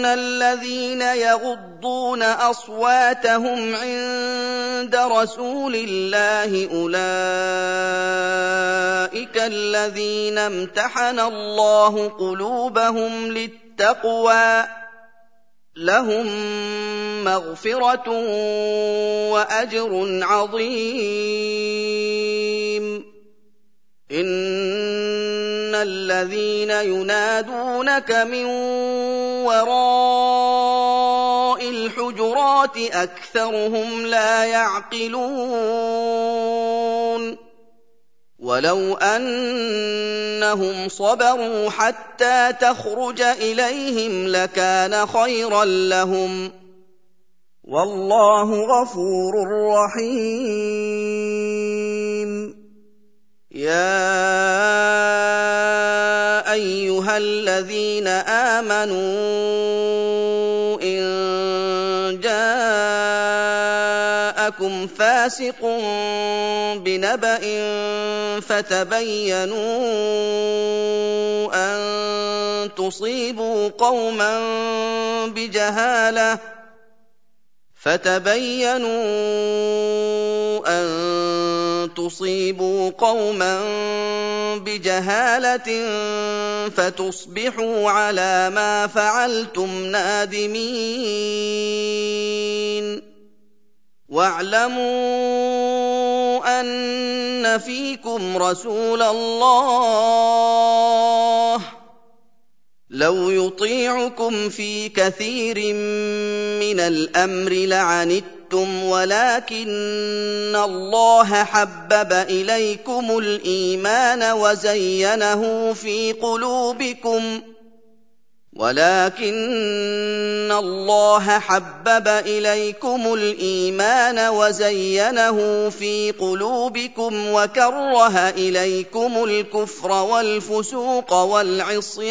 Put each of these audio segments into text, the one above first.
ان الذين يغضون اصواتهم عند رسول الله اولئك الذين امتحن الله قلوبهم للتقوى لهم مغفره واجر عظيم ان الذين ينادونك من وراء الحجرات أكثرهم لا يعقلون ولو أنهم صبروا حتى تخرج إليهم لكان خيرا لهم والله غفور رحيم يا أيها الذين آمنوا إن جاءكم فاسق بنبأ فتبينوا أن تصيبوا قوما بجهالة فتبينوا أن تصيبوا قوما بجهالة فتصبحوا على ما فعلتم نادمين. واعلموا أن فيكم رسول الله. لو يطيعكم في كثير من الأمر لعنتم ولكن الله حبب اليكم الايمان وزينه في قلوبكم ولكن الله حبب اليكم الايمان وزينه في قلوبكم وكره اليكم الكفر والفسوق والعصيان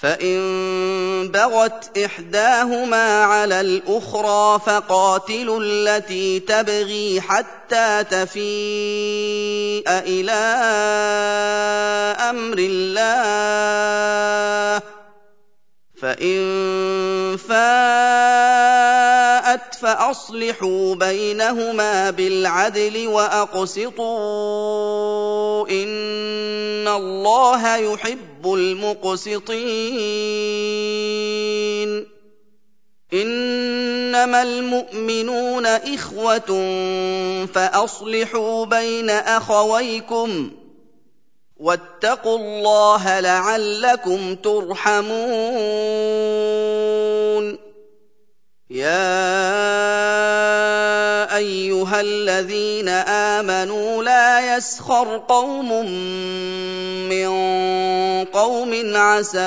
فان بغت احداهما على الاخرى فقاتلوا التي تبغي حتى تفيء إلى أمر الله فان فاءت فاصلحوا بينهما بالعدل واقسطوا ان الله يحب المقسطين. إنما المؤمنون إخوة فأصلحوا بين أخويكم واتقوا الله لعلكم ترحمون. يا أيها الذين آمنوا لا يسخر قوم من قوم عسى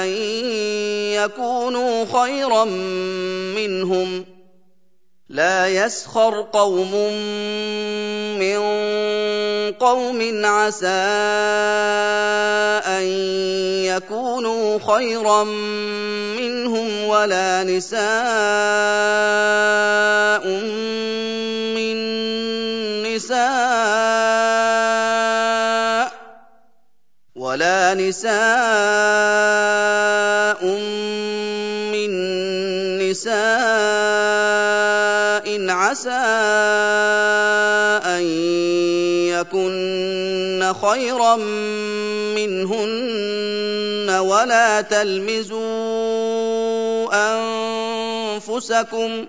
أن يكونوا خيرا منهم. لا يسخر قوم من قوم عسى أن يكونوا خيرا منهم ولا نساء من نساء ولا نساء من نساء عسى أن يكن خيرا منهن ولا تلمزوا أنفسكم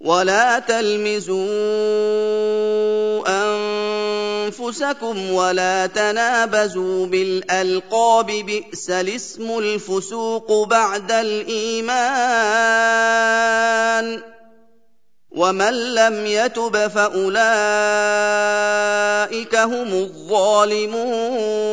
ولا تلمزوا أنفسكم ولا تنابزوا بالألقاب بئس الاسم الفسوق بعد الإيمان ومن لم يتب فأولئك هم الظالمون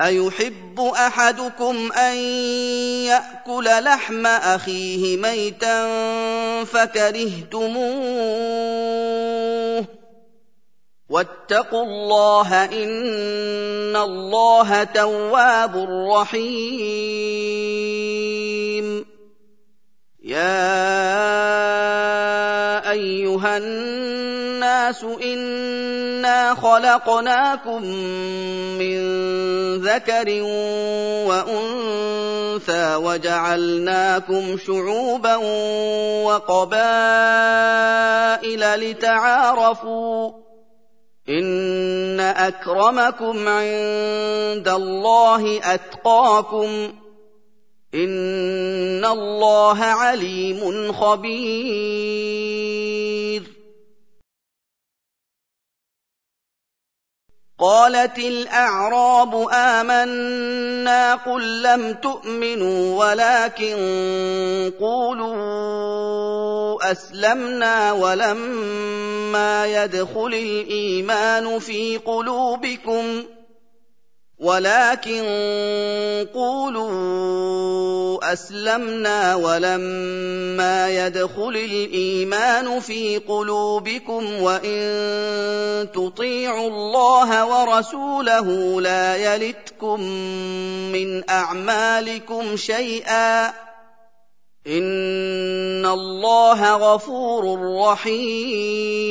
أيحب أحدكم أن يأكل لحم أخيه ميتا فكرهتموه؟ واتقوا الله إن الله تواب رحيم. يا أيها الناس خلقناكم من ذكر وأنثى وجعلناكم شعوبا وقبائل لتعارفوا إن أكرمكم عند الله أتقاكم إن الله عليم خبير قالت الأعراب آمنا قل لم تؤمنوا ولكن قولوا أسلمنا ولما يدخل الإيمان في قلوبكم ولكن قولوا أسلمنا ولما يدخل الإيمان في قلوبكم وإن تطيعوا الله ورسوله لا يلتكم من أعمالكم شيئا إن الله غفور رحيم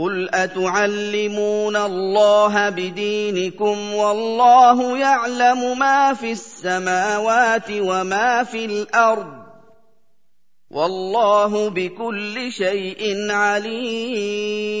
قل اتعلمون الله بدينكم والله يعلم ما في السماوات وما في الأرض والله بكل شيء عليم